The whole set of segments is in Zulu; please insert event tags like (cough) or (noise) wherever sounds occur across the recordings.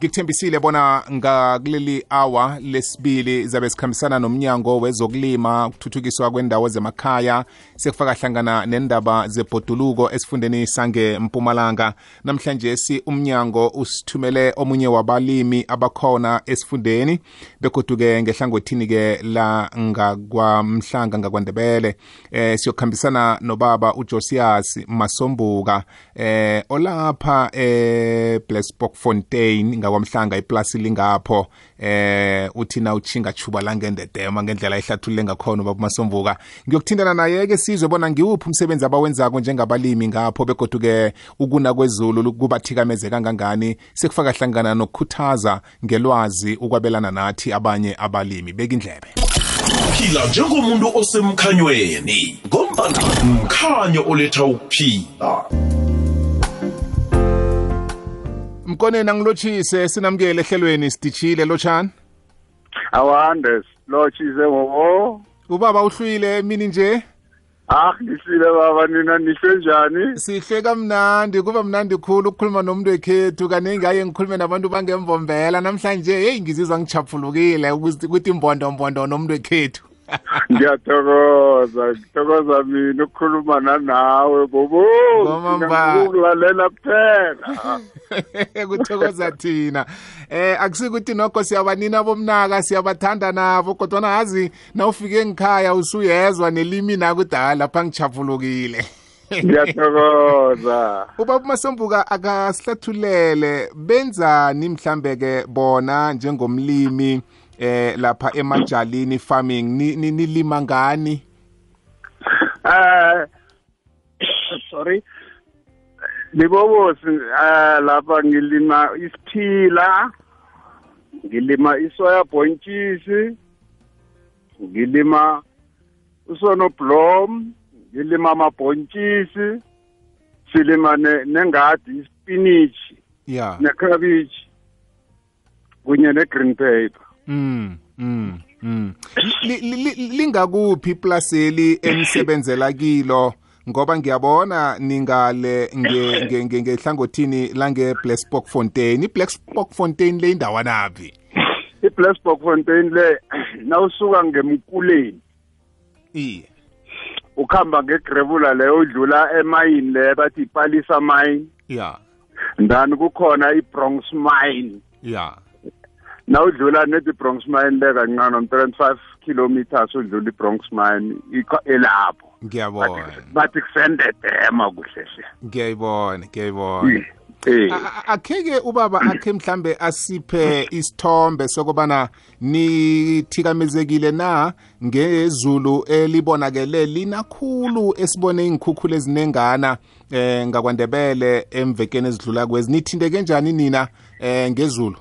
ngikuthembisile bona ngakuleli hour lesibili zabe sikhambisana nomnyango wezokulima ukuthuthukiswa kwendawo zemakhaya sekufaka hlangana nendaba zebhoduluko esifundeni sangempumalanga namhlanje si umnyango usithumele omunye wabalimi abakhona esifundeni begoduke ngehlangothini-ke la ngakwamhlanga ngakwandebele eh siyokhambisana nobaba ujosias masombuka eh olapha eh Blesbok Fontaine ngakwamhlanga iplasi lingapho eh uthi na uchinga chuba langendedema ngendlela ehlathulule ngakhona ubaba masombuka ngiyokuthintana naye ke sizwe bona ngiwuphi umsebenzi abawenzako njengabalimi ngapho begoduke ukuna kwezulu kubathikameze kangangani? Sekufaka hlangana nokukhuthaza ngelwazi ukwabelana nathi abanye abalimi. Bekindlebe phila njengomuntu osemkhanyweni ngombana mkhanyo oletha ukuphila. Mkoneni angilotshise sinamukele ehlelweni sidishile lotshani? Awande lotshise ngobo. Ubaba uhlwile emini nje? Ah ngisile baba nina nihle njani? Sihle kamnandi kuba mnandi khulu ukukhuluma nomuntu wekhethu kaningi aye ngikhulume nabantu bangemvombela. Namhlanje heyi ngizizwa ngichaphulukile ukuthi imbondombondo nomuntu wekhethu. Ngiyathokoza ngithokoza mina ukukhuluma nanawe bobo. Ngomamba. ukulalela kuphela. (laughs) Kuthokoza thina. Eh akusikuthi nokho siyabanina bomnaka siyabathanda nabo kodwa nazi nawufike ngikhaya usuyezwa nelimi nakudala lapha ngichaphulukile ngiyathokoza. (laughs) Ubaba masombuka akasihlathulele benzani mhlambe ke bona njengomlimi? Eh lapha emajalini farming ni- ni- nilima ngani? Eh sorry. Libobosi eh lapha ngilima isiphila ngilima isoya bontshisi ngilima usonoblom ngilima amabhontshisi silima ne- nengadi ispinach ya. necabbage kunye ne-green paper mm mm mm. Li- li- li- lingakuphi iplaseli enisebenzela kilo? Ngoba ngiyabona ningale nge- nge- nge- ngehlangothini lange Blacksburg Fontaine iBlacksburg Fontaine le indawo naphi i-blacksburg fontaine le nawusuka ngemkuleni. Iye. Ukuhamba ngegrebula leyo udlula emayini le bathi ipalisa mine. Ya. Ndani kukhona i-bronx mine. Ya. Nawudlula nethi i-bronx mine le kancane om-35 kilometers udlula i-bronx mine elapho. Ngiyabona. Bathi kusendedema kuhlehle ngiyayibona ngiyayibona. Eh. Akheke ubaba akhe mhlambe asiphe isithombe sokubana nithikamezekile na? Ngezulu elibonakele linakhulu esibone iinkhukhula ezinengana eh ngakwandebele emvekeni ezidlula kwezi. Nithinteke njani nina eh ngezulu?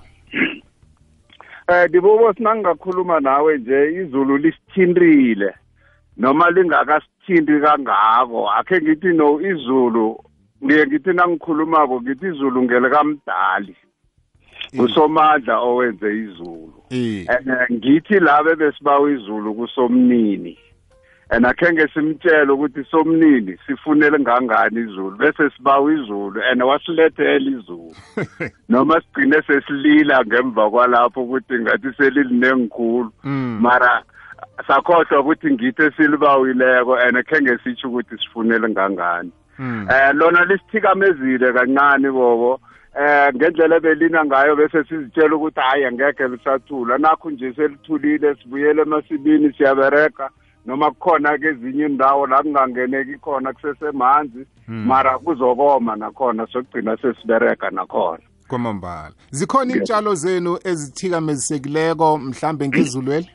Eh dibobo sinangakhuluma nawe nje izulu lisithintile noma lingakasithinti kangako. Akhe ngithi no izulu ngiye ngithi nangikhulumako ngithi izulu ngelikamdali usomandla owenze izulu. Eh and ngithi labe besibawa izulu kusomnini. And akhenge simtshele ukuthi somnini sifunele ngangani izulu bese sibawa izulu and wasilethela izulu. (laughs) Noma sigcine sesilila ngemva kwalapho ukuthi ngathi selilinengikhulu Mm. mara sakhohlwa ukuthi ngithi esilibawileko and khenge sitsho ukuthi sifunele ngangani. Mm. eh lona lisithikamezile kancane bobo. Eh ngendlela ebelina ngayo bese sizitshela ukuthi hayi angekhe lisathula. Nakho nje selithulile sibuyele emasimini siyabereka noma kukhona ke ezinye indawo la kungangeneki khona kusesemanzi mara kuzokoma nakhona sokugcina sesibereka nakhona. Kwamambala. Zikhona iintshalo zenu ezithikamezisekileko mhlambe ngezulweli?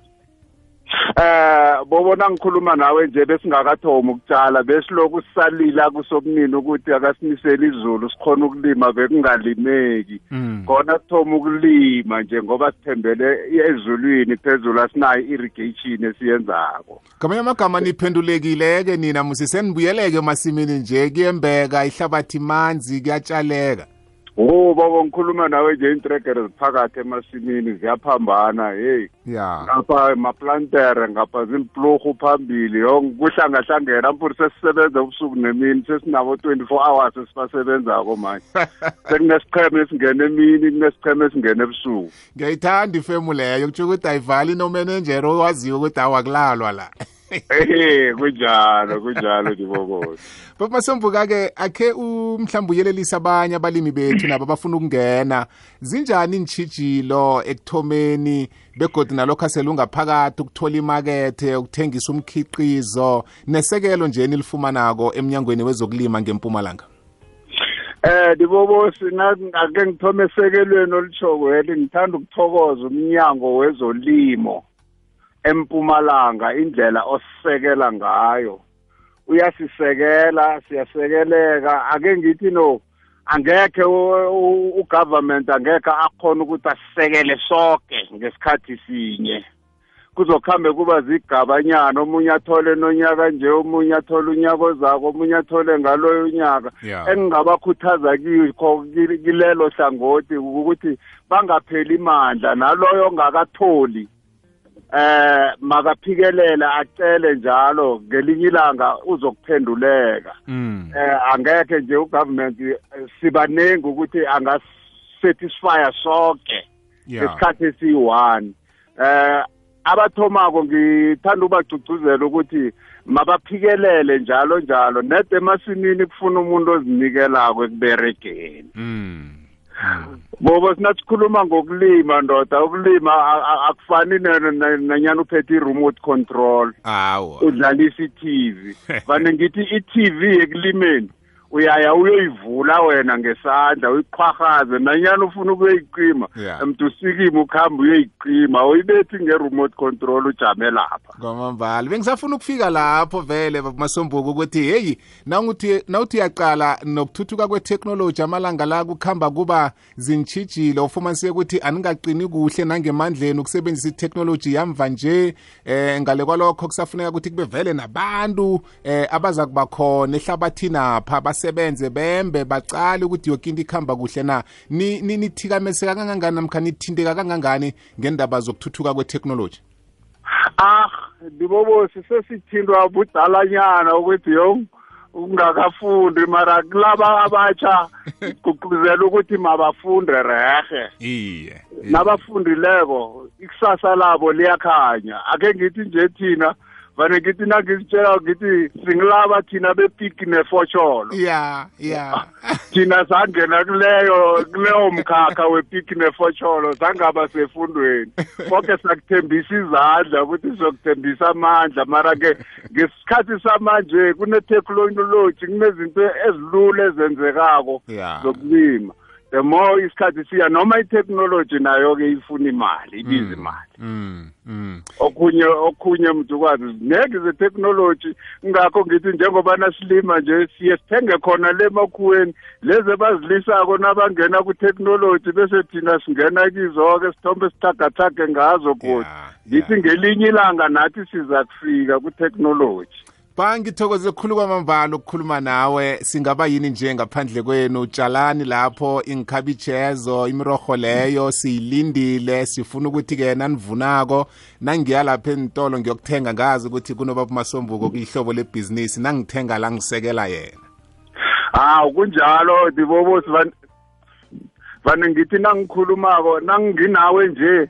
Eh bobona ngikhuluma nawe nje besingakathomi ukutshala besiloku sisalila kusobunini ukuthi akasinisele izulu sikhona ukulima bekungalimeki Mm. khona sithoma ukulima nje ngoba sithembele ezulwini phezulu asinayo irrigation esiyenzako. Ngamanye amagama niphendulekile-ke nina musisenibuyeleke emasimini nje kuyembeka ihlabathi manzi kuyatshaleka baba ngikhuluma nawe nje intregere ziphakathi emasimini ziyaphambana hey ya. Ngapha maplantere ngapha zilipluhu phambili kuhlangahlangena ampuri sesisebenza ubusuku nemini sesinabo 24 hours esibasebenzako manje (laughs) sekunesicheme esingena emini kunesicheme esingena ebusuku. Ngiyayithanda ifemu leyo kutsho ukuthi ayivali nomenenjere owaziyo ukuthi awakulalwa la. Ehe kunjalo kunjalo ndibokozi baba (laughs) masomvuka-ke akhe mhlawumbe uyelelisa abanye abalimi bethu nabo abafuna ukungena. Zinjani iintshijilo ekuthomeni begodi nalokho aselungaphakathi ukuthola imakethe ukuthengisa umkhiqizo nesekelo nje nilifumanako emnyangweni wezokulima ngempumalanga? Eh dibobosi ake ngithome esekelweni oluchoko weli ngithanda ukuthokoza umnyango wezolimo. Empumalanga indlela osisekela ngayo. Uyasisekela siyasekeleka. Ake ngithi no angekhe ugovernment angekhe akhona ukuthi asisekele sonke ngesikhathi sinye. Kuzokuhambe kuba zigabanyana omunye athole nonyaka nje omunye athole unyaka ozako omunye athole ngaloyo unyaka Yeah. engingabakhuthaza kikho ki- kilelo hlangothi ukuthi bangapheli mandla naloyo ongakatholi. Eh makaphikelele acele njalo ngelinye ilanga uzokuphenduleka mm. eh angekhe nje ugovernment eh, sibaningi ukuthi angasatisfya sonke ngesikhathi esiyi-one eh abathomako ngithanda ubagcugcuzela ukuthi mabaphikelele njalo njalo nede emasimini kufuna umuntu ozinikelako ekuberegeni mm. Bobo sinasikhuluma ngokulima ndoda. Ukulima a- a- akufani ne- ne- nanyana uphethe i-remote control. Awa. Udlalisa i-tv (laughs) vane ngithi i-tv ekulimeni uyaya uyoyivula wena ngesandla uyiqhwahaze. Nanyana ufuna ukuyoyicima Yeah. mntu usikima ukuhamba uyoyicima uyibethi nge-remote control ujame lapha. Kwamambala. Bengisafuna ukufika lapho vele masombuko ukuthi heyi nawuthi nawuthi uyaqala nokuthuthuka kweteknoloji amalanga la kukhamba kuba zintshijilo ufumaniseke ukuthi aningaqini kuhle nangemandleni ukusebenzisa iteknoloji yamva nje eh ngale kwalokho kusafuneka ukuthi kube vele nabantu eh abaza kuba khona ehlabathini apha basebenze bembe bacale ukuthi yoke into ikhamba kuhle na? Ni- ni- nithikameseka kangangani namkha nithinteka kangangani ngendaba zokuthuthuka kweteknoloji ah ndibobosi sesithindwa budalanyana ukuthi yo ungakafundi mara kulaba abatsha kugquzela ukuthi mabafunde rehe iye nabafundileko ikusasa labo liyakhanya. Ake ngithi nje thina vane ngithi nangizitshela ngithi singilaba thina bepik nefosholo ya ya. (laughs) Thina sangena kuleyo kuleyo mkhakha wepik nefosholo sangaba sefundweni. (laughs) Konke sakuthembisa izandla ukuthi sizokuthembisa amandla. Mara-ke ngesikhathi samanje kuneteknoloji kunezinto ezilula ezenzekako Ya. zokulima. The more isikhathi siya noma itekhnoloji nayo-ke ifuna imali ibiza imali. Mm. Mm. Okhunye okhunye mntukwazi ziningi zeteknoloji ngakho ngithi njengoba nasilima nje siye sithenge khona le makhuweni lezi abazilisako nabangena kuteknoloji bese thina singena kizo-ke sithombe sithagathage ngazo godi ngithi ngelinye ilanga nathi siza kufika kuteknoloji ba ngithokoze kukhulu kwamambala ukukhuluma nawe. Singaba yini nje ngaphandle kwenu? Tshalani lapho ingikhabijezo imirorho leyo siyilindile sifuna ukuthi-ke nanivunako nangiya lapha entolo ngiyokuthenga ngazi ukuthi kunobaba masombuko kuyihlobo lebhizinisi nangithenga la ngisekela yena. Hawu kunjalo dibobosi van- vane ngithi nangikhulumako nanginawe nje.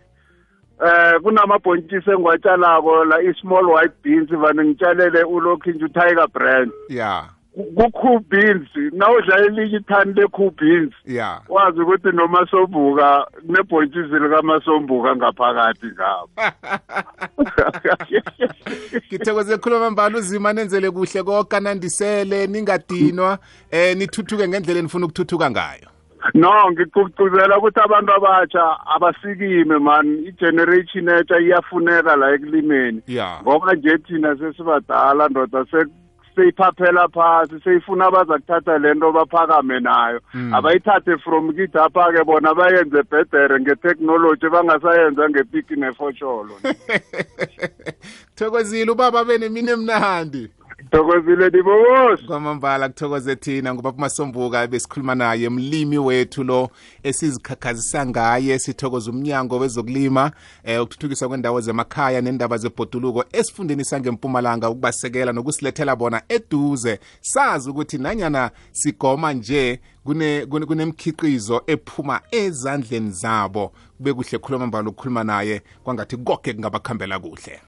Eh kunamabhontshisi engiwatshalako la i-small white beans vane ngitshalele ulokhu nje utiger brand. Ya. Ku-cool beans. Nawudla elinye ithani le-cool beans ya. wazi ukuthi nomasombuka kunebhontshisi likamasombuka ngaphakathi ngabo. (laughs) Ngithokoze kukhulu kwamambala uzima nenzele kuhle koke nandisele ningadinwa eh nithuthuke ngendlela enifuna ukuthuthuka ngayo. No ngigcugcuzela ukuthi abantu abatsha abasikime man. I-generation etsha iyafuneka la ekulimeni. Ya. Ngoba nje thina sesibadala ndoda se- seyiphaphela phasi seyifuna abaza kuthatha le nto baphakame nayo. Mm. abayithathe from kithi apha-ke bona bayenze bhedere ngeteknoloji bangasayenza ngepiki nefosholo (laughs) thokozile ubaba benemini emnandi. Thokozile nibobosi kwamambala kuthokoze thina ngubaba masombuka besikhuluma naye mlimi wethu lo esizikhakhazisa ngaye sithokoza umnyango wezokulima eh ukuthuthukiswa kwendawo zemakhaya nendaba zebhoduluko esifundeni sangempumalanga ukubasekela nokusilethela bona eduze. Sazi ukuthi nanyana sigoma nje kune kune- kunemkhiqizo ephuma ezandleni zabo. Kube kuhle khuluma mbala ukukhuluma naye kwangathi konke kungabakhambela kuhle.